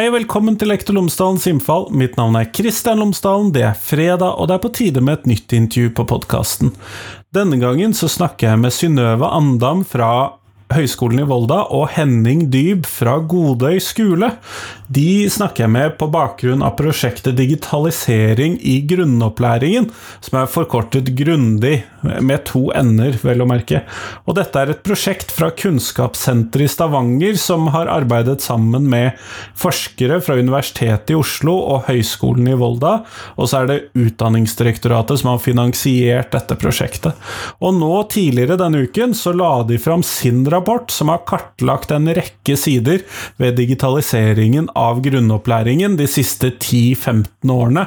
Hei og velkommen til Lektor Lomsdalens innfall. Mitt navn er Kristian Lomsdalen. Det er fredag, og det er på tide med et nytt intervju på podkasten. Denne gangen så snakker jeg med Synnøve Andam fra Høgskolen i Volda og Henning Dyb fra Godøy skole. De snakker jeg med på bakgrunn av prosjektet Digitalisering i grunnopplæringen, som er forkortet Grundig, med to ender, vel å merke. Og dette er et prosjekt fra Kunnskapssenteret i Stavanger, som har arbeidet sammen med forskere fra Universitetet i Oslo og Høgskolen i Volda, og så er det Utdanningsdirektoratet som har finansiert dette prosjektet. Og nå, tidligere denne uken, så la de fram sin rapport rapport som har kartlagt en rekke sider ved digitaliseringen av grunnopplæringen de siste 10-15 årene,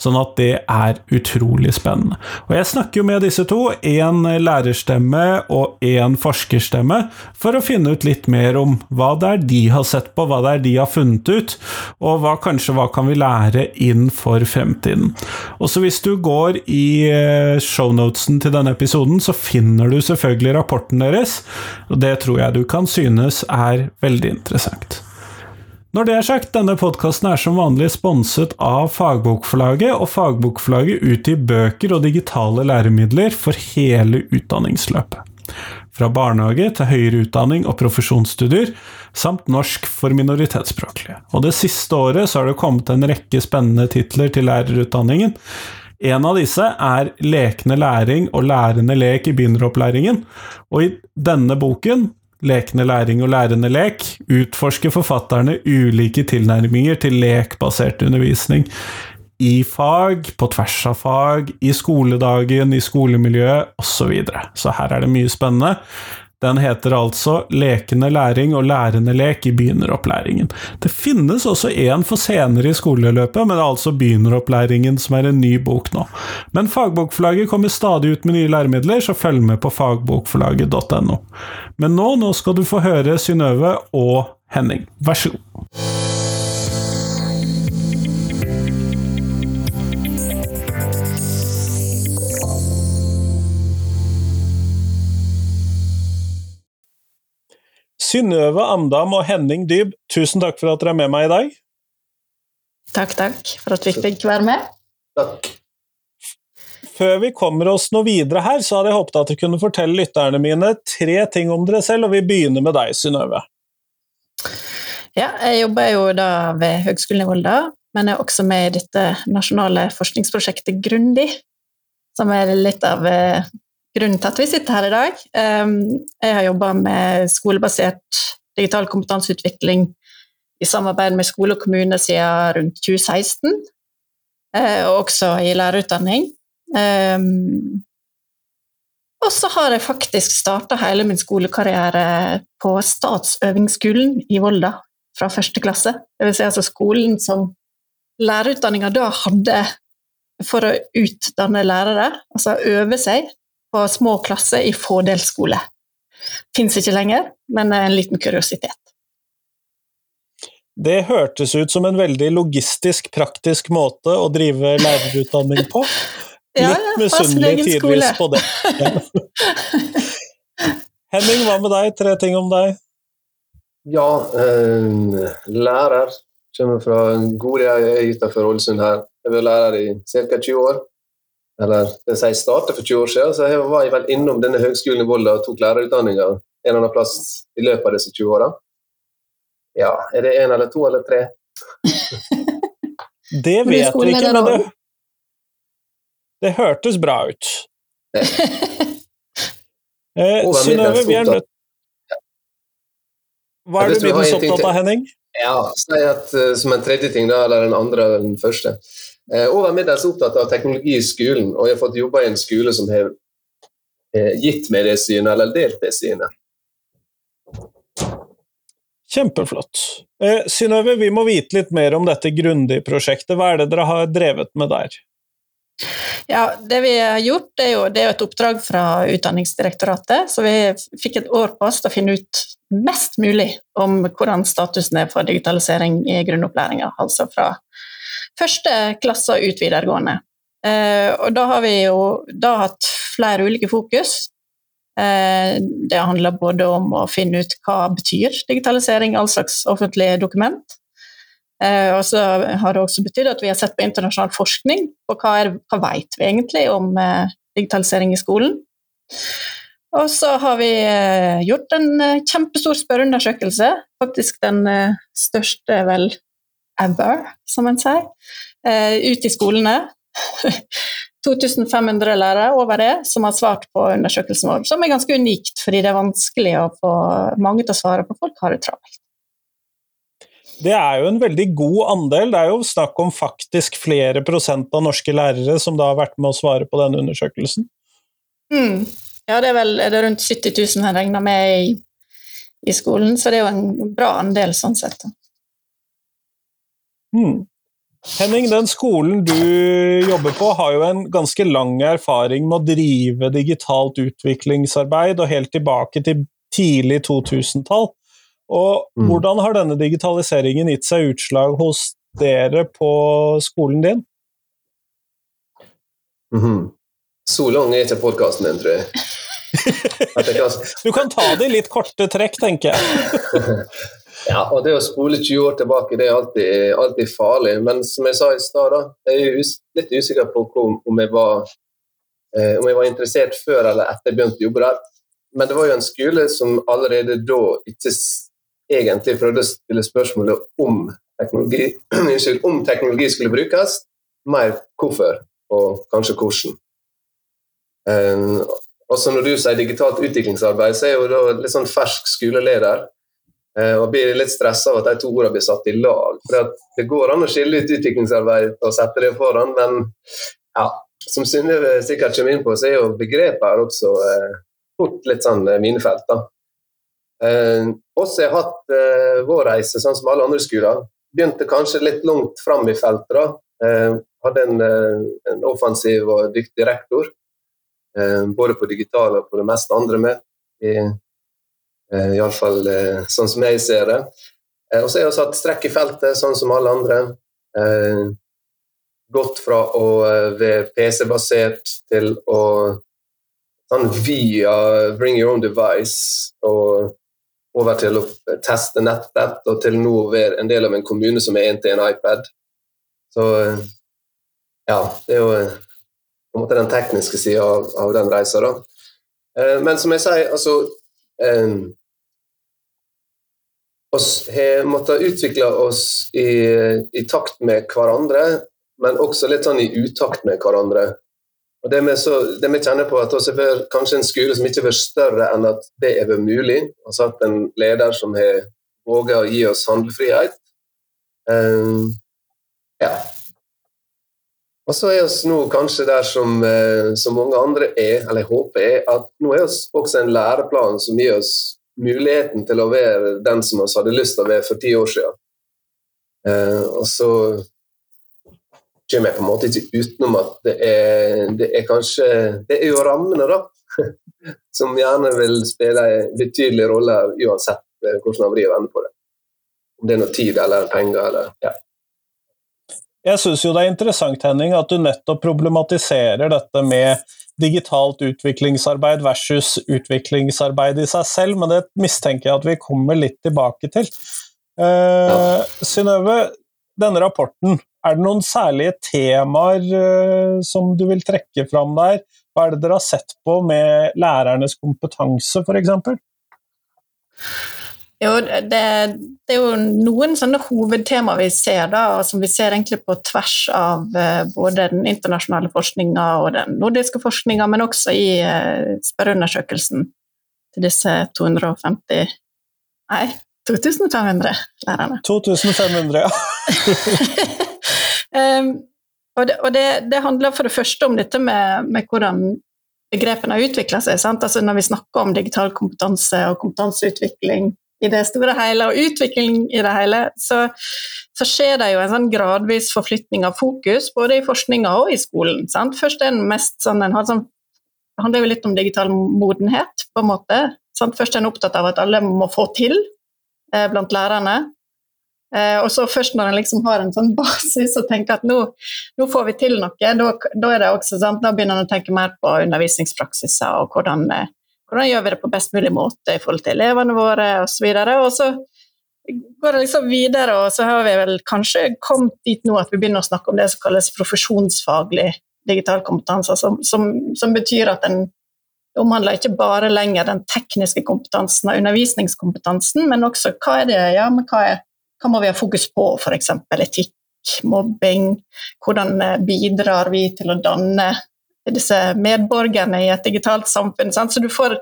sånn at det er utrolig spennende. Og jeg snakker jo med disse to, én lærerstemme og én forskerstemme, for å finne ut litt mer om hva det er de har sett på, hva det er de har funnet ut, og hva kanskje hva kan vi lære inn for fremtiden. Og så hvis du går i eh, shownotesen til denne episoden, så finner du selvfølgelig rapporten deres. og det det tror jeg du kan synes er veldig interessant. Når det er sagt, denne podkasten er som vanlig sponset av Fagbokforlaget, og Fagbokforlaget utgir bøker og digitale læremidler for hele utdanningsløpet. Fra barnehage til høyere utdanning og profesjonsstudier, samt norsk for minoritetsspråklige. Og det siste året så har det kommet en rekke spennende titler til lærerutdanningen, en av disse er lekende læring og lærende lek i begynneropplæringen, og i denne boken, Lekende læring og lærende lek, utforsker forfatterne ulike tilnærminger til lekbasert undervisning. I fag, på tvers av fag, i skoledagen, i skolemiljøet osv. Så, videre. så her er det mye spennende. Den heter altså Lekende læring og lærende lek i begynneropplæringen. Det finnes også en for senere i skoleløpet, men det er altså begynneropplæringen som er en ny bok nå. Men Fagbokforlaget kommer stadig ut med nye læremidler, så følg med på fagbokforlaget.no. Men nå, nå skal du få høre Synnøve og Henning. Vær så god. Synnøve Andam og Henning Dyb, tusen takk for at dere er med meg i dag. Takk, takk for at vi fikk være med. Takk. Før vi kommer oss noe videre her, så hadde jeg håpet at dere kunne fortelle lytterne mine tre ting om dere selv, og vi begynner med deg, Synnøve. Ja, jeg jobber jo da ved Høgskolen i Volda, men jeg er også med i dette nasjonale forskningsprosjektet Grundig, som er litt av eh, grunnen til at vi sitter her i dag. Ehm, jeg har jobba med skolebasert digital kompetanseutvikling i samarbeid med skole og kommune siden rundt 2016, eh, og også i lærerutdanning. Ehm, og så har jeg faktisk starta hele min skolekarriere på Statsøvingsskolen i Volda fra første klasse. Det vil si altså skolen som lærerutdanninga da hadde for å utdanne lærere, altså øve seg på små klasser i fordelsskole. Fins ikke lenger, men en liten kuriositet. Det hørtes ut som en veldig logistisk, praktisk måte å drive lærerutdanning på. Litt ja, ja, misunnelig tidvis på det. Henning, hva med deg? Tre ting om deg. Ja, eh, lærer. Kommer fra Godia utenfor Ålesund her. Jeg har vært lærer i ca. 20 år eller det jeg startet for 20 år siden, så jeg var jeg vel innom denne høgskolen i Volda og tok lærerutdanninga en eller annen plass i løpet av disse 20 åra. Ja, er det én eller to eller tre? det vet vi ikke, men det, det hørtes bra ut. eh, Synnøve, vi er nødt Hva er du minst opptatt av, Henning? Ja, si at uh, Som en tredje ting, da, eller den andre eller den første. Eh, over middels opptatt av teknologi i skolen, og jeg har fått jobbe i en skole som har eh, gitt meg det synet, eller delt det synet. Kjempeflott. Eh, Synnøve, vi må vite litt mer om dette grundige prosjektet. Hva er det dere har drevet med der? Ja, Det vi har gjort, det er jo, det er et oppdrag fra Utdanningsdirektoratet. Så vi fikk et år på oss til å finne ut mest mulig om hvordan statusen er for digitalisering i grunnopplæringa. Altså fra første klasse ut videregående. Eh, og da har vi jo da hatt flere ulike fokus. Eh, det handler både om å finne ut hva betyr digitalisering, all slags offentlige dokument. Eh, og så har det også betydd at vi har sett på internasjonal forskning på hva, er, hva vet vi egentlig om digitalisering i skolen. Og så har vi gjort en kjempestor spørreundersøkelse, faktisk den største vel ever, som en sier, eh, ut i skolene. 2500 lærere over det som har svart på undersøkelsen vår, som er ganske unikt, fordi det er vanskelig å få mange til å svare på folk har det travelt. Det er jo en veldig god andel, det er jo snakk om faktisk flere prosent av norske lærere som da har vært med å svare på denne undersøkelsen. Mm. Ja, det er vel er det rundt 70 000 jeg regner med i, i, skolen, så det er jo en bra andel sånn sett. Mm. Henning, den skolen du jobber på har jo en ganske lang erfaring med å drive digitalt utviklingsarbeid, og helt tilbake til tidlig 2000-tall. Og mm. hvordan har denne digitaliseringen gitt seg utslag hos dere på skolen din? Mm -hmm. Så lang er ikke podkasten din, tror jeg. kan... du kan ta det i litt korte trekk, tenker jeg. Ja, og det å spole 20 år tilbake det er alltid, alltid farlig. Men som jeg sa i stad, jeg er litt usikker på om jeg, var, eh, om jeg var interessert før eller etter jeg begynte å jobbe der. Men det var jo en skole som allerede da ikke egentlig prøvde å stille spørsmålet om teknologi, om teknologi skulle brukes, mer hvorfor og kanskje hvordan. Um, også når du sier digitalt utviklingsarbeid, så er jeg jo da litt sånn fersk skoleleder. Eh, og blir litt stressa av at de to ordene blir satt i lag. For Det går an å skille ut utviklingsarbeid og sette det foran, men ja, som Synnøve sikkert kommer inn på, så er jo begrepet her også eh, fort litt sånn eh, minefelt. da. Eh, også har hatt eh, vår reise, sånn som alle andre skoler. Begynte kanskje litt langt fram i feltet. da. Eh, hadde en, eh, en, offensiv og dyktig rektor, både på digitale og på det meste andre med. I, Eh, Iallfall eh, sånn som jeg ser det. Eh, og så har jeg satt strekk i feltet, sånn som alle andre. Gått fra å være PC-basert til å sånn via bring your own device og over til å teste nettbrett, og til nå å være en del av en kommune som er en til en iPad. Så ja, det er jo på en måte den tekniske sida av, av, den reisa, da. Men som jeg sier, altså vi har måttet utvikle oss i, i, takt med hverandre, men også litt sånn i utakt med hverandre. Og Det vi, så, det vi kjenner på, at vi har kanskje en skole som ikke har vært større enn at det er vært mulig. Har hatt en leder som har våget å gi oss handlefrihet. Um, ja. Og så er vi nå kanskje der som, uh, som mange andre er, eller jeg håper er, at nå er vi også en læreplan som gir oss muligheten til å være den som vi hadde lyst til å være for ti år siden. Eh, og så kommer jeg på en måte ikke utenom at det er, det er kanskje Det er jo rammene, da, som gjerne vil spille en betydelig rolle uansett eh, hvordan man vrir og på det. Om det er noe tid eller penger eller ja. Jeg syns jo det er interessant, Henning, at du nettopp problematiserer dette med digitalt utviklingsarbeid versus utviklingsarbeid i seg selv, men det mistenker jeg at vi kommer litt tilbake til. Uh, Synnøve, denne rapporten, er det noen særlige temaer uh, som du vil trekke fram der? Hva er det dere har sett på med lærernes kompetanse, f.eks.? Jo, det, det, er jo noen sånne hovedtema vi ser, da, som vi ser egentlig på tvers av uh, både den internasjonale forskninga og den nordiske forskninga, men også i uh, spørreundersøkelsen til disse 250 Nei, 2500 lærerne. 2500, ja. um, og, det, og det, det, handler for det første om dette med, med hvordan begrepene har utvikla seg. Altså når vi snakker om digital kompetanse og kompetanseutvikling i det store hele, og utvikling i det hele, så, så, skjer det jo en sånn gradvis forflytning av fokus, både i forskninga og i skolen. Sant? Først er den mest sånn, den sånn, Det handler jo litt om digital modenhet, på en måte. Sant? Først er en opptatt av at alle må få til eh, blant lærerne. Eh, og så først når en liksom har en sånn basis og tenker at nå, nå får vi til noe, da, da begynner en å tenke mer på undervisningspraksiser og hvordan eh, hvordan gjør vi det på best mulig måte i forhold til elevene våre osv. Og, og så går det liksom videre, og så har vi vel kanskje kommet dit nå at vi begynner å snakke om det som kalles profesjonsfaglig digital kompetanse, som, som, som betyr at den omhandler ikke bare lenger den tekniske kompetansen og undervisningskompetansen, men også hva er det, ja, men hva, er, hva må vi ha fokus på, f.eks. etikk, mobbing, hvordan eh, bidrar vi til å danne disse medborgerne i et digitalt samfunn. Sant? Så du får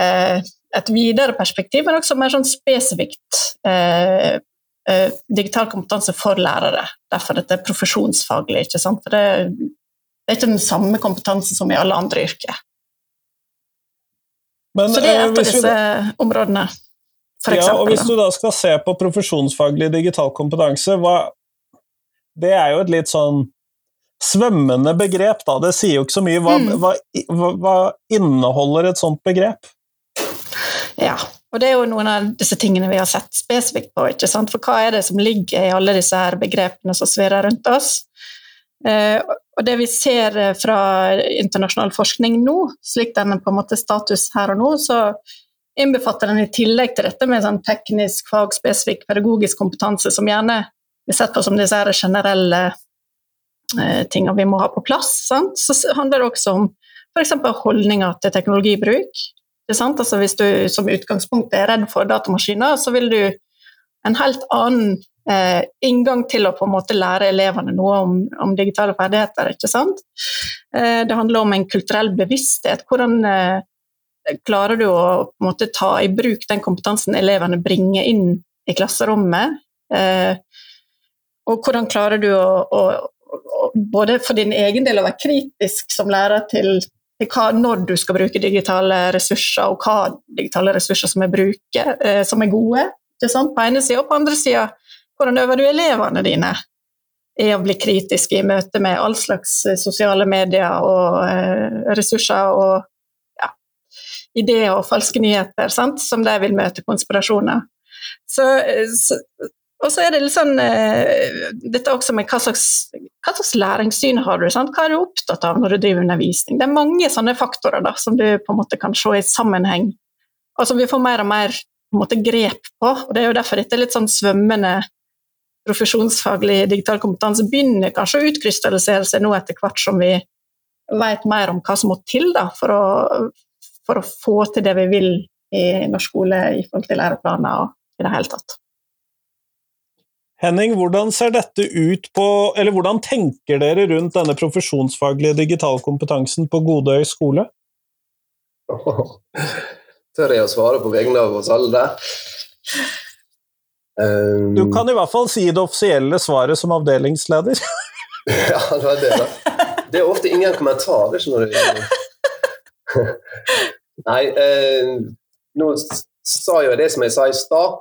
eh, et videre perspektiv, men også mer sånn spesifikt eh, eh, digital kompetanse for lærere. Derfor dette er profesjonsfaglig. ikke sant? For det, det er ikke den samme kompetansen som i alle andre yrker. Men, Så det er et av disse vi... områdene. For ja, eksempel, og hvis du da skal se på profesjonsfaglig digital kompetanse, hva, det er jo et litt sånn svømmende begrep, da. Det sier jo ikke så mye. Hva, mm. hva, hva, inneholder et sånt begrep? Ja, og det er jo noen av disse tingene vi har sett spesifikt på. ikke sant? For hva er det som ligger i alle disse her begrepene som svirrer rundt oss? Eh, og det vi ser fra internasjonal forskning nå, slik den er på en måte status her og nå, så innbefatter den i tillegg til dette med sånn teknisk, fagspesifikk, pedagogisk kompetanse, som gjerne blir sett på som disse generelle eh, tingene vi må ha på plass. Sant? Så handler det også om f.eks. holdninger til teknologibruk. Altså hvis du som utgangspunkt er redd for datamaskiner, så vil du en helt annen eh, inngang til å på en måte lære elevene noe om, om digitale ferdigheter. ikke sant? Eh, det handler om en kulturell bevissthet. Hvordan eh, klarer du å på en måte ta i bruk den kompetansen elevene bringer inn i klasserommet? Eh, og hvordan klarer du å, å, både for din egen del å være kritisk som lærer til hva, når du skal bruke digitale ressurser, og hva digitale ressurser som er, bruker, eh, som er gode. På ene sida, og på andre sida hvordan øver du elevene dine i å bli kritiske i møte med all slags eh, sosiale medier og eh, ressurser og ja, ideer og falske nyheter sant? som de vil møte konspirasjoner. Så, eh, så, og så er det litt sånn uh, Dette også med hva slags, hva slags læringssyn har du? Sant? Hva er du opptatt av når du driver undervisning? Det er mange sånne faktorer da, som du på en måte kan se i sammenheng, og som vi får mer og mer på måte, grep på. og Det er jo derfor dette er litt sånn svømmende profesjonsfaglig digital kompetanse begynner kanskje å utkrystallisere seg nå etter hvert som vi vet mer om hva som må til da, for, å, for å få til det vi vil i norsk skole i forhold til læreplaner og i det hele tatt. Henning, hvordan ser dette ut på, eller hvordan tenker dere rundt denne profesjonsfaglige digitalkompetansen på Godøy skole? Tør jeg å svare på vegne av oss alle der? Um, du kan i hvert fall si det offisielle svaret som avdelingsleder. ja, det var det, da. Det er ofte ingen kommentar, det gjelder. Nei, eh, nå sa jeg det som jeg sa i stad.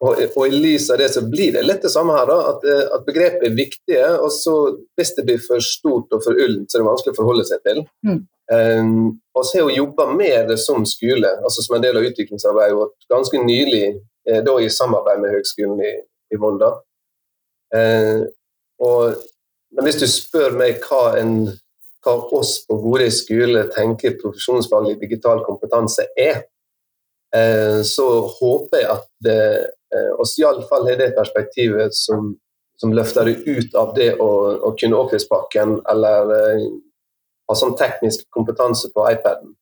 Og, og, i lys av det så blir det litt det samme her, da, at, eh, at begrepet er viktige. og så Hvis det blir for stort og for ullent, så er det vanskelig å forholde seg til. Mm. Um, og så har hun jobba med det som skole, altså som en del av utviklingsarbeidet vårt, ganske nylig, eh, da i samarbeid med Høgskolen i, i Volda. Uh, og, men hvis du spør meg hva, en, hva oss på Bodø skole tenker profesjonsfaglig digital kompetanse er, uh, så håper jeg at det Eh, og iallfall har det perspektivet som, som, løfter det ut av det å, å kunne Office-pakken eller eh, ha sånn teknisk kompetanse på iPaden.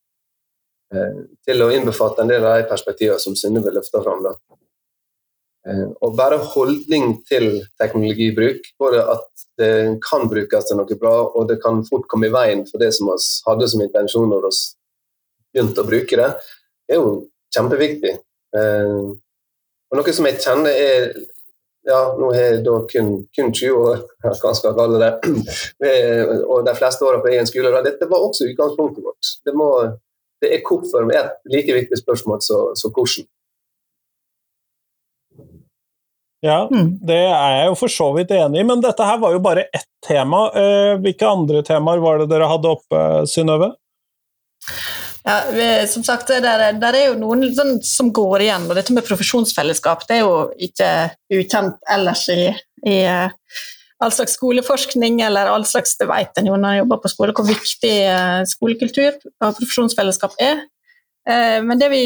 Eh, til å innbefatte en del av de perspektivene som Synnøve løfter fram. Da. Og bare holdning til teknologibruk, både at det kan brukes til noe bra, og det kan fort komme i veien for det som vi hadde som intensjon når vi begynte å bruke det, er jo kjempeviktig. Og noe som jeg kjenner er ja, nå har jeg da kun, kun 20 år, hva skal jeg kalle det, og de fleste åra på egen skole. Dette var også utgangspunktet vårt. Det, må, det er hvorfor er et like viktig spørsmål som hvordan. Ja, mm. det er jeg jo for så vidt enig i, men dette her var jo bare ett tema. Eh, hvilke andre temaer var det dere hadde oppe, Synnøve? Ja, som sagt, der, der er jo noen sånn, som går igjen, og dette med profesjonsfellesskap det er jo ikke ukjent ellers i, i uh, all slags skoleforskning, eller all slags Det vet en jo når en jobber på skole, hvor viktig uh, skolekultur og profesjonsfellesskap er. Uh, men det vi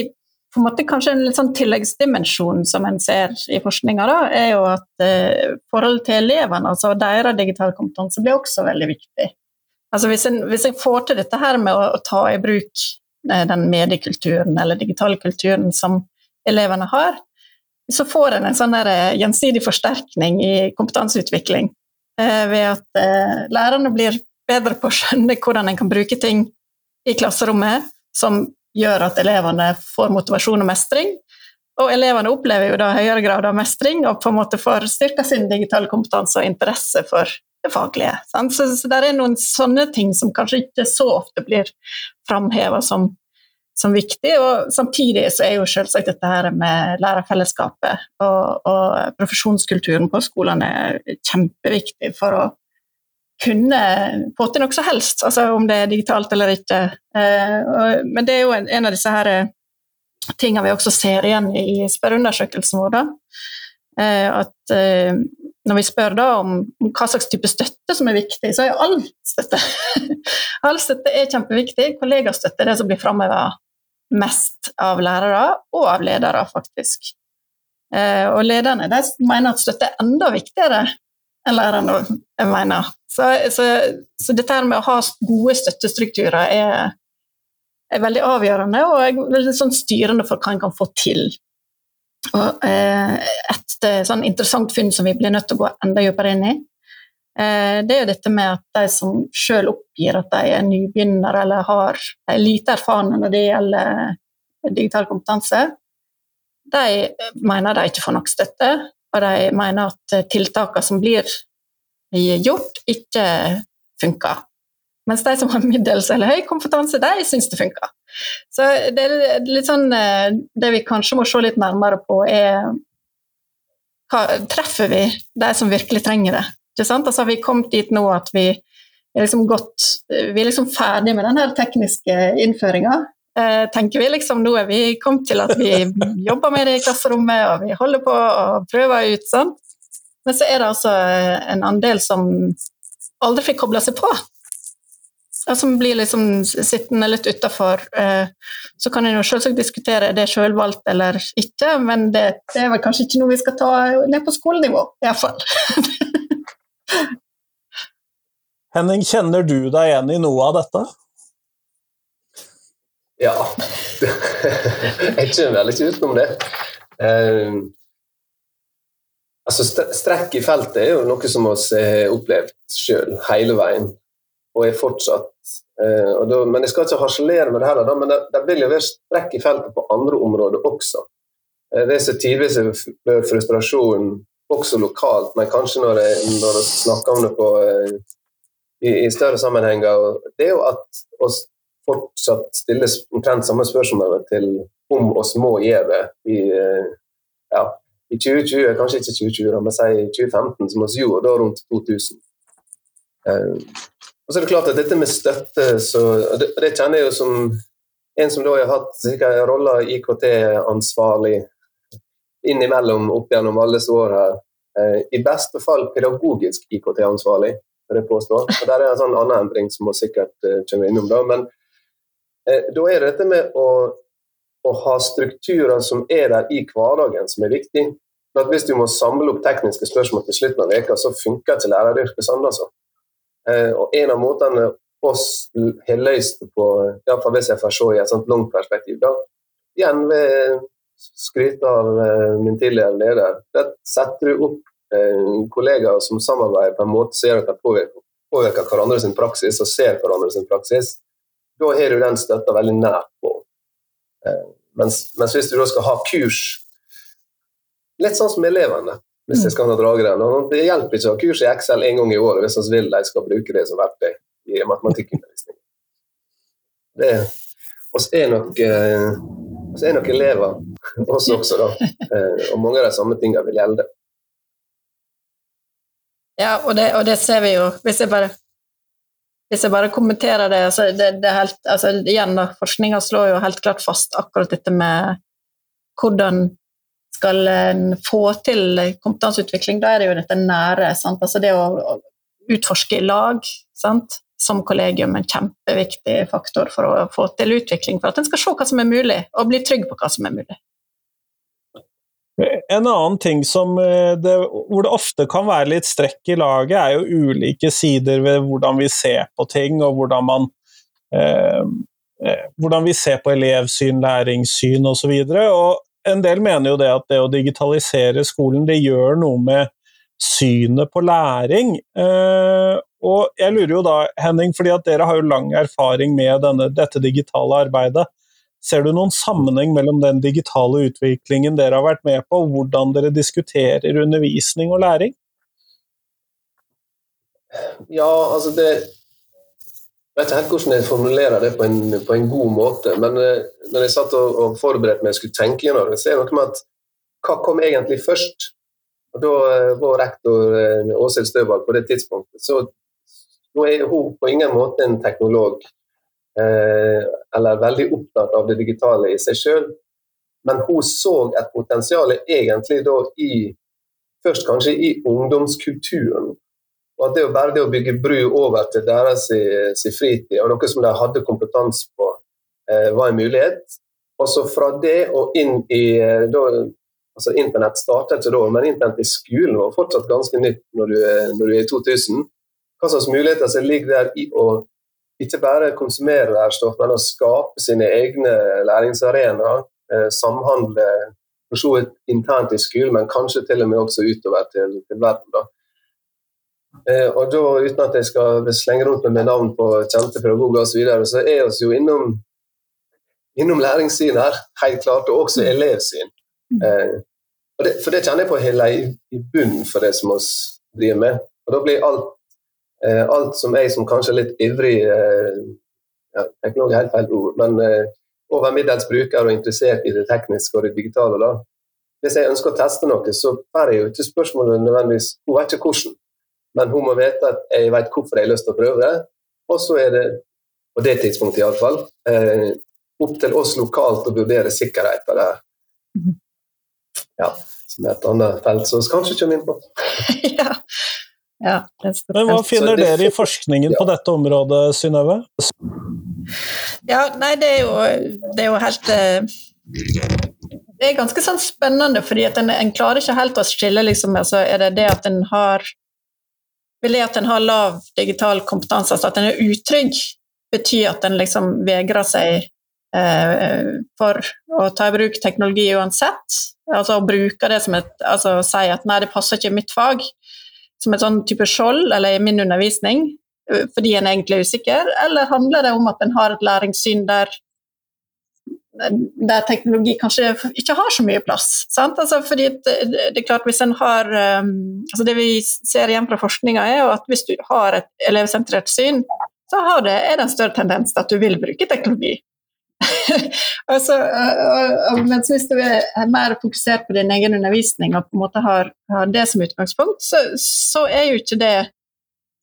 på en måte kanskje en litt sånn tilleggsdimensjon som en ser i forskninga, er jo at eh, forholdet til elevene, altså deres digitale kompetanse, blir også veldig viktig. Altså hvis en, hvis en får til dette her med å, å ta i bruk eh, den mediekulturen eller digitale kulturen som elevene har, så får en en sånn eh, gjensidig forsterkning i kompetanseutvikling eh, ved at eh, lærerne blir bedre på å skjønne hvordan en kan bruke ting i klasserommet som gjør at elevene får motivasjon og mestring. Og elevene opplever jo da høyere grad av mestring og på en måte får styrka sin digitale kompetanse og interesse for det faglige. Så, så det er noen sånne ting som kanskje ikke så ofte blir framheva som, som, viktig. Og samtidig så er jo selvsagt dette her med lærerfellesskapet og, og profesjonskulturen på skolene kjempeviktig for å kunne få til noe som helst, altså om det er digitalt eller ikke. Eh, men det er jo en av disse her tingene vi også ser igjen i spørreundersøkelsen vår. Da. Eh, at når vi spør da om hva slags type støtte som er viktig, så er all støtte All støtte er kjempeviktig. Kollegastøtte er det som blir framheva mest av lærere og av ledere, faktisk. Og lederne de mener at støtte er enda viktigere enn lærerne, mener. Så, så, så, dette med å ha gode støttestrukturer er, er veldig avgjørende og veldig sånn styrende for hva en kan få til. Og, eh, et eh, sånn interessant funn som vi blir nødt til å gå enda dypere inn i, eh, det er jo dette med at de som sjøl oppgir at de er nybegynnere eller har lite erfarne når det gjelder digital kompetanse, de mener de ikke får nok støtte, og de mener at tiltakene som blir gjort, ikke funker. Mens de som har middels eller høy kompetanse, de syns det funker. Så det er litt sånn eh, Det vi kanskje må se litt nærmere på, er hva, Treffer vi de som virkelig trenger det? Ikke sant? Altså, har vi kommet dit nå at vi er liksom gått Vi er liksom ferdig med den tekniske innføringa. Eh, tenker vi liksom Nå er vi kommet til at vi jobber med det i klasserommet, og vi holder på og prøver ut. Sant? Men så er det altså en andel som aldri fikk kobla seg på. Som blir liksom sittende litt utafor. Eh, så kan en jo selvsagt diskutere er det selvvalgt eller ikke, men det, det, er vel kanskje ikke noe vi skal ta ned på skolenivå, iallfall. Henning, kjenner du deg igjen i noe av dette? Ja. Jeg kjenner vel ikke utenom det. Uh, Altså, strekk i feltet er jo noe som vi har opplevd sjøl hele veien, og er fortsatt. Eh, og da, men Jeg skal ikke harselere med det heller, da, men det, det, jo være strekk i feltet på andre områder også. Eh, det som tidvis er frustrasjon også lokalt, men kanskje når jeg, når jeg snakker om det på, eh, i, i, større sammenhenger, det er jo at vi fortsatt stiller omtrent samme spørsmål til om oss må gjøre det i eh, ja, i 2020, kanskje ikke 2020, men si 2015, som vi gjorde da rundt 2000. Eh, og så er det klart at dette med støtte, så, det, det, kjenner jeg jo som en som da har hatt sikkert rolla IKT-ansvarlig innimellom opp gjennom alle disse åra. Eh, I beste fall pedagogisk IKT-ansvarlig, vil jeg påstå. Og Der er en sånn annen endring som vi sikkert uh, kommer innom. da, men eh, da er det dette med å å ha strukturer som er der i hverdagen, som er viktig. For hvis du må samle opp tekniske spørsmål til slutten av veka, så funker ikke læreryrket sånn. altså. Eh, og En av måtene oss har løst det på, iallfall hvis jeg får se i et sånt langt perspektiv, da, igjen ved skryte av uh, min tidligere leder, da setter du opp kollegaer som samarbeider på en måte som gjør at de påvirker, påvirker hverandre sin praksis og ser hverandre sin praksis. Da har du den støtta veldig nært på. Eh, mens, mens, hvis du da skal ha kurs Litt sånn som elevene, hvis jeg skal ha dragere. Det hjelper ikke å ha kurs i Excel en gang i året hvis vi vil de skal bruke det som verktøy i matematikkundervisning. Det oss er nok eh, oss er nok elever, oss også, da. Eh, og mange av de samme tingene vil gjelde. Ja, og det, og det ser vi jo. Hvis jeg bare hvis jeg bare kommenterer det, altså det, det helt, altså igjen da, Forskninga slår jo helt klart fast akkurat dette med hvordan skal få til kompetanseutvikling. Da er det jo dette nære. Altså det å utforske i lag. Sant? som kollegium en kjempeviktig faktor for å få til utvikling, for at en skal se hva som er mulig, og bli trygg på hva som er mulig. En annen ting eh, det, hvor det ofte kan være litt strekk i laget, er jo ulike sider ved hvordan vi ser på ting, og hvordan man eh, eh hvordan vi ser på elevsyn, læringssyn osv. En del mener jo det at det å digitalisere skolen, det gjør noe med synet på læring. Eh, og jeg lurer jo da, Henning, fordi at dere har jo lang erfaring med denne, dette digitale arbeidet. Ser du noen sammenheng mellom den digitale utviklingen dere har vært med på, og hvordan dere diskuterer undervisning og læring? Ja, altså det Jeg vet ikke helt hvordan jeg formulerer det på en, på en god måte, men uh, når jeg satt og, og forberedte meg og skulle tenke gjennom det, så er det noe med at hva kom egentlig først? Og Da uh, var rektor uh, Åshild Støvald på det tidspunktet, så nå er hun på ingen måte en teknolog uh, eller veldig opptatt av det digitale i seg sjøl. Men hun så et potensial egentlig da i Først kanskje i ungdomskulturen. Og at det er bare det å bygge bru over til deres si fritid, og noe som de hadde kompetanse på, eh, var en mulighet. Og så fra det og inn i eh, da, altså Internett startet ikke da, men internett i skolen var fortsatt ganske nytt når du, når du er i 2000. Hva slags muligheter som ligger der i å ikke bare konsumere lærstoff, men å skape sine egne læringsarenaer. Eh, samhandle for så vidt internt i skolen, men kanskje til og med også utover til, til verden. Da. Eh, og da, Uten at jeg skal slenge rundt med navn på kjente pedagoger osv., så, videre, så er vi jo innom, innom læringssyn her, helt klart, og også elevsyn. Eh, det, for det kjenner jeg på hele i, i bunnen for det som vi driver med. Og Da blir alt Eh, alt som jeg som kanskje er litt ivrig eh, ja, Teknolog er helt feil ord, men eh, over middels bruker og interessert i det tekniske og det digitale. da. Hvis jeg ønsker å teste noe, så er det jo ikke spørsmålet nødvendigvis Hun vet ikke hvordan, men hun må vite at jeg vet hvorfor jeg har lyst til å prøve. Og så er det, på det tidspunktet iallfall, eh, opp til oss lokalt å vurdere sikkerheten der. Mhm. Ja, som er et annet felt som vi kanskje kommer inn på. ja. Ja, Men hva finner det, dere i forskningen ja. på dette området, Synnøve? Ja, nei, det er jo, det er jo helt eh, Det er ganske sånn spennende, fordi at en, en klarer ikke helt å skille liksom, altså, Er det det at en har Vil det at en har lav digital kompetanse, altså at en er utrygg, betyr at en liksom vegrer seg eh, for å ta i bruk teknologi uansett? Altså å bruke det som et Altså å si at nei, det passer ikke i mitt fag som et sånn type skjold, eller i min undervisning, fordi en egentlig er usikker, eller handler det om at en har et læringssyn der, der teknologi kanskje ikke har så mye plass? Altså fordi det, er klart hvis en har altså Det vi ser igjen fra forskninga, er at hvis du har et elevsentrert syn, så det, er det en større tendens til at du vil bruke teknologi. altså, mens hvis du er mer fokusert på din egen undervisning og på en måte har, har det som utgangspunkt, så, så, er jo ikke det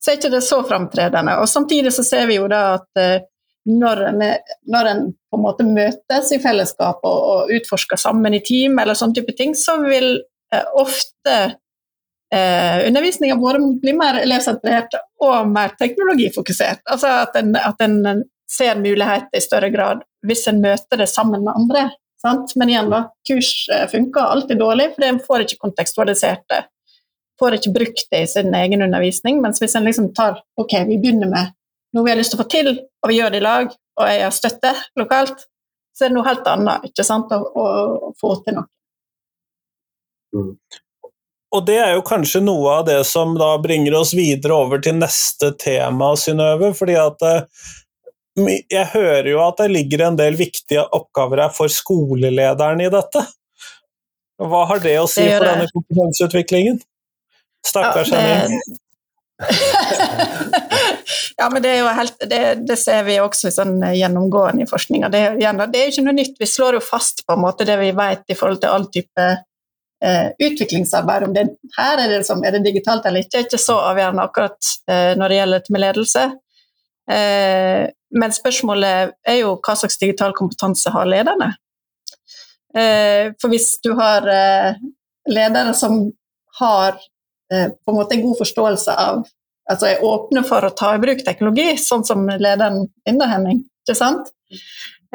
så er ikke det så framtredende. Samtidig så ser vi jo da at uh, når, en, når en på en måte møtes i fellesskap og, og utforsker sammen i team, eller sånne type ting, så vil eh, ofte eh, undervisninga vår bli mer elevsentrert og mer teknologifokusert. Altså at en, at en ser muligheter i større grad hvis en møter det sammen med andre. Sant? Men igjen, da, kurs eh, funker alltid dårlig, for en får ikke kontekstualisert det. Får ikke brukt det i sin egen undervisning. Mens hvis en liksom tar ok, vi begynner med noe vi har lyst til å få til, og vi gjør det i lag, og jeg har støtte lokalt, så er det noe helt annet ikke sant, å, å, å få til noe. Mm. Og det er jo kanskje noe av det som da bringer oss videre over til neste tema, Synnøve. fordi at eh, jeg hører jo at det ligger en del viktige oppgaver her for skolelederen i dette. Hva har det å si det for denne kompetanseutviklingen? Stakkars ja, Henning. ja, men det helt det, det ser vi også sånn gjennomgående i forskninga. Det, det, er jo ikke noe nytt. Vi slår jo fast på en måte det vi vet i forhold til all type eh, utviklingsarbeid. Om det her er det, som, er det digitalt eller ikke, er ikke så avgjørende akkurat eh, når det gjelder med ledelse. Eh, men spørsmålet er jo hva slags digital kompetanse har lederne? Eh, for hvis du har eh, ledere som har på en måte en god forståelse av altså er åpne for å ta i bruk teknologi, sånn som lederen din, Henning. ikke sant?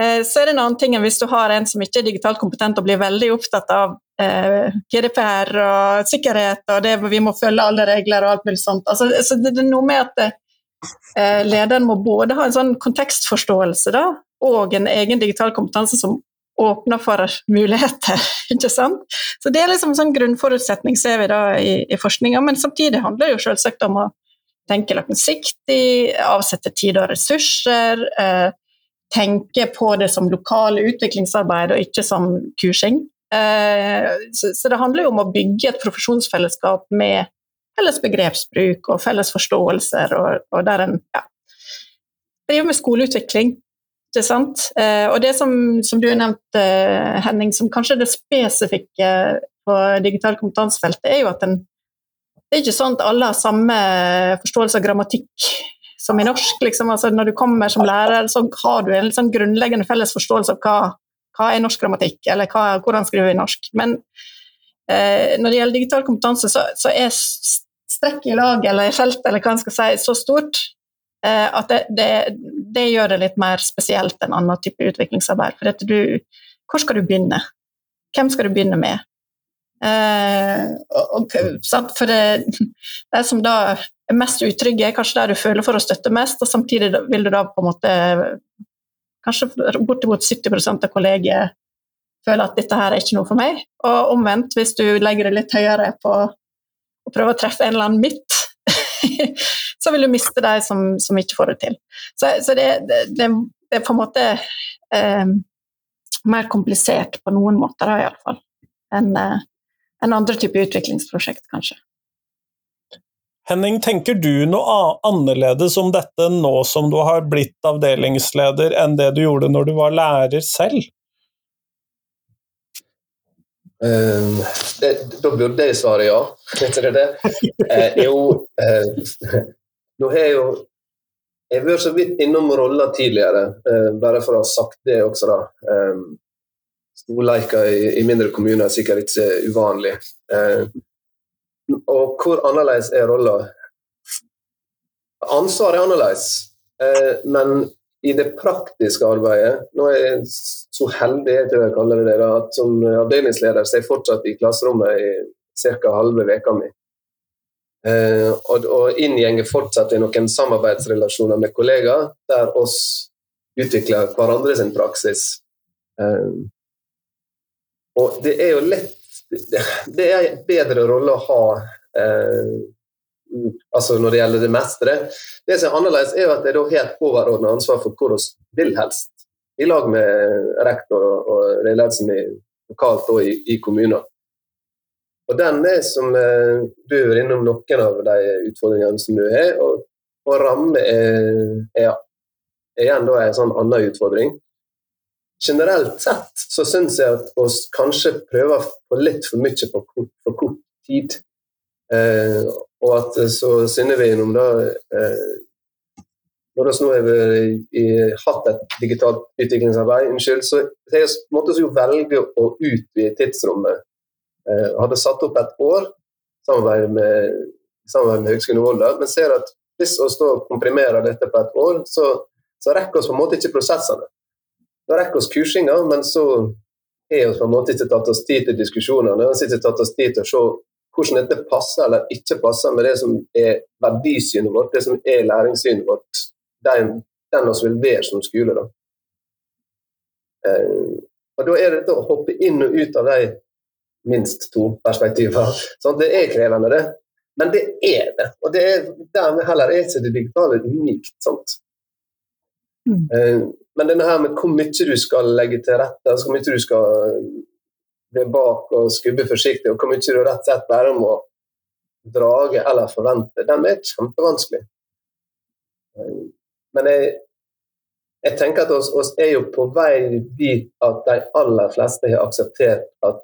Eh, så er det en annen ting enn hvis du har en som ikke er digitalt kompetent og blir veldig opptatt av eh, GDPR og sikkerhet og det, vi må følge alle regler og alt mulig sånt. Altså, så det er noe med at eh, lederen må både ha en sånn kontekstforståelse da, og en egen digital kompetanse som åpner for muligheter. ikke sant? Så Det er liksom en sånn grunnforutsetning ser vi da i, i forskninga, men samtidig handler det jo selvsagt om å tenke langsiktig, avsette tid og ressurser. Eh, tenke på det som lokale utviklingsarbeid og ikke som kursing. Eh, så, det handler jo om å bygge et profesjonsfellesskap med felles begrepsbruk og felles forståelser, og, og der en ja, driver med skoleutvikling. Ikke sant? Eh, og det som, som du nevnte, Henning, som kanskje er det spesifikke på digital kompetansefeltet, er jo at en det er ikke sånn at alle har samme forståelse av grammatikk som i norsk. Liksom. Altså, når du kommer som lærer, så har du en sånn grunnleggende felles forståelse av hva, hva er norsk grammatikk, eller hva, hvordan skriver vi norsk. Men eh, når det gjelder digital kompetanse, så, så er strekket i laget eller i feltet eller hva en skal si, så stort eh, at det, det, det, gjør det litt mer spesielt enn annen type utviklingsarbeid. For du, hvor skal du begynne? Hvem skal du begynne med? Eh, og, for det, det som da er mest utrygge, er kanskje der du føler for å støtte mest, og samtidig vil du da på en måte Kanskje bortimot 70 av kollegiet føler at dette her er ikke noe for meg. Og omvendt, hvis du legger det litt høyere på å prøve å treffe en eller annen midt, så vil du miste de som, som ikke får det til. Så, så det, det, det, er på en måte eh, mer komplisert på noen måter, iallfall, enn eh, en andre typer utviklingsprosjekt, kanskje. Henning, tenker du noe annerledes om dette nå som du har blitt avdelingsleder, enn det du gjorde når du var lærer selv? Um, det, da burde jeg svare ja. Vet dere det? Eh, jo, eh, nå har jeg jo Jeg har vært så vidt innom roller tidligere, eh, bare for å ha sagt det også, da. Um, Storleiker i, i, mindre kommuner er sikkert ikke uvanlig. Eh, og hvor annerledes er rolla? Ansvaret er annerledes, eh, men i det praktiske arbeidet Nå er jeg så heldig jeg jeg kaller det det, at som avdelingsleder så er jeg fortsatt i klasserommet i ca. halve veka mi. Eh, og, og inngjenger fortsatt i noen samarbeidsrelasjoner med kollegaer der oss utvikler hverandre sin praksis. Eh, og det er jo lett Det er en bedre rolle å ha eh, altså når det gjelder det mestre. Det som er annerledes, er jo at det er helt overordna ansvar for hvor vi vil helst. I lag med rektor og, og ledelsen lokalt og i, i kommuner. Og den er som eh, Du er innom noen av de utfordringene som du har. Og, og ramme er, er, er igjen da en sånn annen utfordring generelt sett så syns jeg at vi kanskje prøver på litt for mye på kort, for kort tid. Eh, og at så synes vi innom det eh, Når vi nå har hatt et digitalt utviklingsarbeid, unnskyld, så jeg måtte vi jo velge å utvide tidsrommet. Eh, hadde satt opp et år samarbeid med, samarbeid med Høgskolen i Volda, men ser at hvis vi komprimerer dette på et år, så, så rekker vi på en måte ikke prosessene. Da rekker oss kursinga, men så har vi på en måte ikke tatt oss tid til diskusjonene. Vi har ikke tatt oss tid til å se hvordan dette passer eller ikke passer med det som er verdisynet vårt, det som er læringssynet vårt, den, vi vil være som skole. Da. Eh, og da er det å hoppe inn og ut av de minst to perspektivene. Sånn, det er krevende, det. Men det er det. Og det er, dermed heller er ikke det digitale unikt. Sant? Mm. Eh, men denne her med hvor mye du skal legge til rette, altså hvor mye du skal bli bak og skubbe forsiktig, og hvor mye du rett og slett bare må drage eller forvente, den er kjempevanskelig. Eh, men jeg, jeg tenker at oss, oss, er jo på vei dit at de aller fleste har akseptert at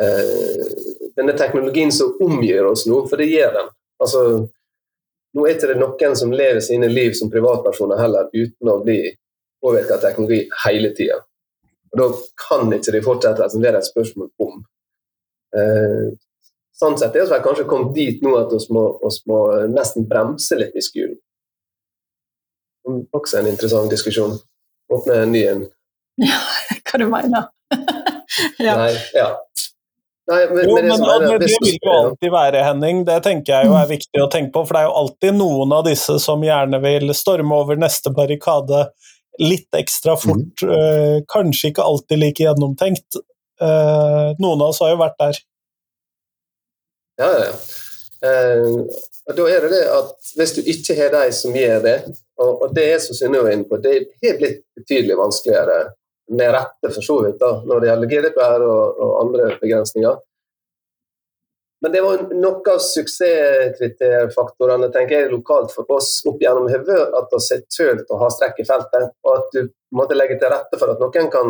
uh, denne teknologien som omgir oss nå, for det gjør den. Altså, nå er det ikke noen som lever sine liv som privatpersoner heller uten å bli påvirka av teknologi hele tida. Da kan ikke de fortsette som det er et spørsmål om. Eh, sånn sett er vi kanskje kommet dit nå at vi må, må nesten bremse litt i skolen. Også en interessant diskusjon. Åpne en ny en. Ja, hva du mener ja. Nei, ja. Nei, men, jo, men, men det, det, vil jo alltid være, Henning. Det tenker jeg jo er viktig å tenke på. For det er jo alltid noen av disse som gjerne vil storme over neste barrikade litt ekstra fort. Mm. Uh, kanskje ikke alltid like gjennomtenkt. Uh, noen av oss har jo vært der. Ja, ja. Uh, da er det det at hvis du ikke har de som gjør det, og, og det er som Synnøve er inne på, det har blitt betydelig vanskeligere med rette, for så vidt, da, når det gjelder GDPR og, og andre begrensninger. Men det var noe av suksesskriteriefaktorene tenker jeg, lokalt for oss opp gjennom hodet, at vi har tølt å ha strekk i feltet, og at du måtte legge til rette for at noen kan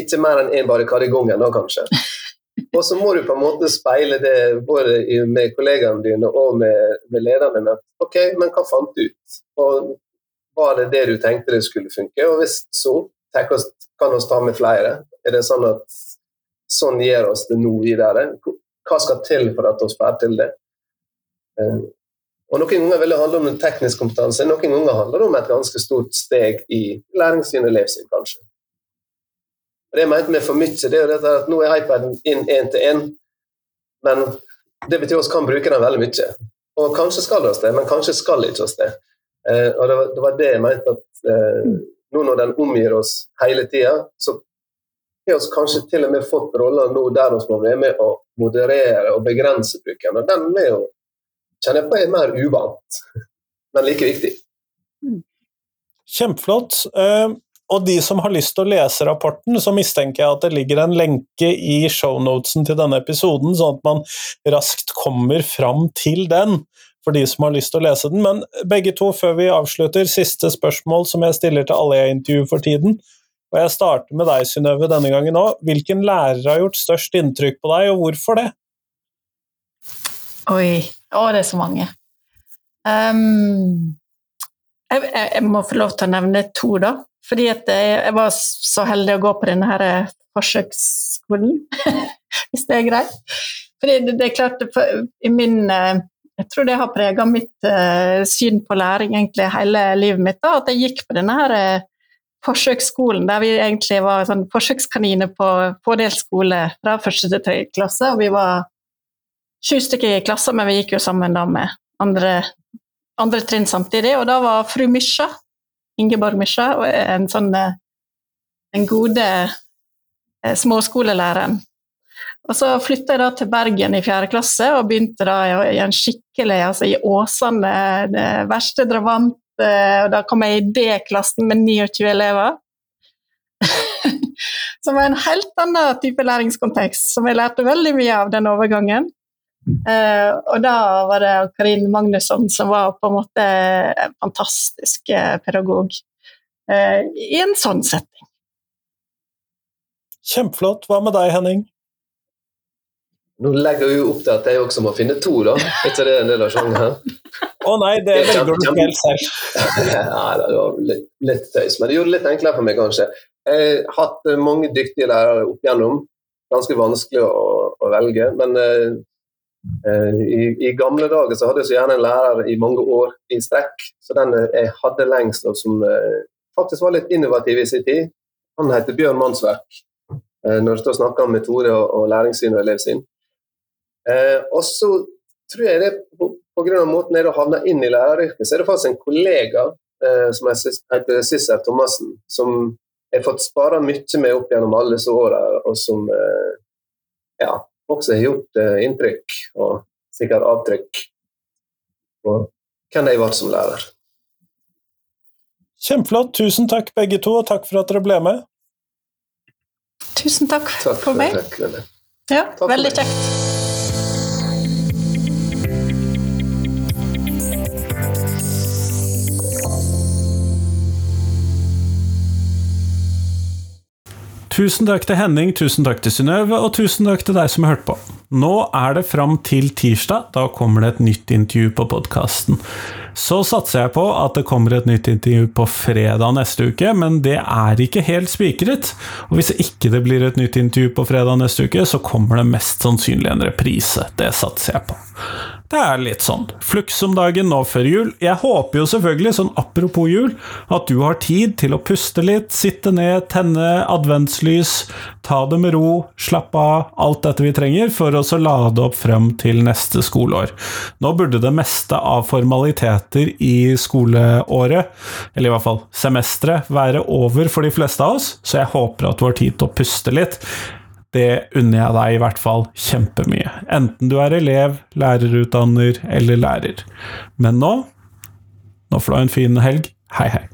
ikke mer enn én barrikade i gangen, da kanskje. Og så må du på en måte speile det både med kollegaene dine og med, med lederne dine. OK, men hva fant du ut? Og var det det du tenkte det skulle funke? Og hvis så, tenk oss, kan vi ta med flere? Er det sånn at sånn gjør oss det nå videre? Hva skal til for at vi får til det? Eh, og Noen ganger vil det handle om teknisk kompetanse, noen ganger handler det om et ganske stort steg i læringssyn og elevsyn, kanskje. Og Det jeg mente med for mye, det er jo at nå er iPaden inn én til én, men det betyr at vi kan bruke den veldig mye. Og kanskje skal det oss det, men kanskje skal ikke oss det. Eh, og det var, det jeg mente at eh, nå når den omgir oss hele tida, så har vi kanskje til og med fått roller nå der vi må være med å moderere og begrense bruken. Og den er jo, kjenner jeg på er mer uvant, men like viktig. Kjempeflott. Uh, og de som har lyst til å lese rapporten, så mistenker jeg at det ligger en lenke i shownotesen til denne episoden, sånn at man raskt kommer fram til den for de som har lyst til å lese den. Men begge to, før vi avslutter, siste spørsmål som jeg stiller til alle jeg intervjuer for tiden. Og jeg starter med deg, Synnøve, denne gangen òg. Hvilken lærer har gjort størst inntrykk på deg, og hvorfor det? Oi. Å, det er så mange. Um, jeg, jeg, må få lov til å nevne to, da. Fordi jeg, jeg, var så heldig å gå på denne her forsøksskolen, hvis det er greit. Fordi det, det er klart, i min uh, jeg tror det har prega mitt uh, syn på læring egentlig hele livet mitt. Da, at jeg gikk på denne her uh, forsøksskolen der vi egentlig var sånn forsøkskaniner på pådelt skole fra første til tredje klasse. og Vi var sju stykker i klassen, men vi gikk jo sammen da med andre, andre trinn samtidig. Og da var fru Mysja, Ingeborg Mysja, en sånn den gode småskolelæreren og så flytta jeg da til Bergen i fjerde klasse og begynte da i en skikkelig altså i Åsane, det verste dravant. Og da kom jeg i D-klassen med 29 elever. som var en helt annen type læringskontekst, som jeg lærte veldig mye av den overgangen. Uh, og da var det Karin Magnusson som var på en måte en fantastisk eh, pedagog i en sånn setting. Kjempeflott. Hva med deg, Henning? Nå legger vi jo opp til at jeg også må finne to, da. Etter det en del av sjangeren? Å oh, nei, det velger du helt selv. Nei, det var litt, litt tøys, men det gjorde det litt enklere for meg, kanskje. Jeg har hatt eh, mange dyktige lærere opp igjennom. Ganske vanskelig å, å velge. Men eh, i, i, gamle dager så hadde jeg så gjerne en lærer i mange år i strekk. Så den jeg hadde lengst, og som eh, faktisk var litt innovativ i sin tid, han heter Bjørn Mannsverk. Eh, når det står snakk om metode og, og læringssyn og elevsyn. Eh, og så tror jeg det pga. måten jeg har havna inn i læreryrket, så er det faktisk en kollega eh, som heter Sissel Thomassen, som jeg har fått spara mye med opp gjennom alle disse åra, og som eh, ja, også har gjort eh, inntrykk og sikkert avtrykk på hvem jeg ble som lærer. Kjempeflott. Tusen takk begge to, og takk for at dere ble med. Tusen takk, takk for, for meg. Takk, ja, takk veldig kjekt. Tusen takk til Henning, tusen takk til Synnøve, og tusen takk til deg som har hørt på. Nå er det fram til tirsdag. Da kommer det et nytt intervju på podkasten. Så satser jeg på at det kommer et nytt intervju på fredag neste uke, men det er ikke helt spikret. Og hvis ikke det blir et nytt intervju på fredag neste uke, så kommer det mest sannsynlig en reprise. Det satser jeg på. Det er litt sånn fluks om dagen nå før jul. Jeg håper jo selvfølgelig, sånn apropos jul, at du har tid til å puste litt, sitte ned, tenne adventslys, ta det med ro, slappe av, alt dette vi trenger for å lade opp frem til neste skoleår. Nå burde det meste av formaliteter i skoleåret, eller i hvert fall semesteret, være over for de fleste av oss, så jeg håper at du har tid til å puste litt. Det unner jeg deg i hvert fall kjempemye. Enten du er elev, lærerutdanner eller lærer. Men nå Nå får du ha en fin helg. Hei, hei.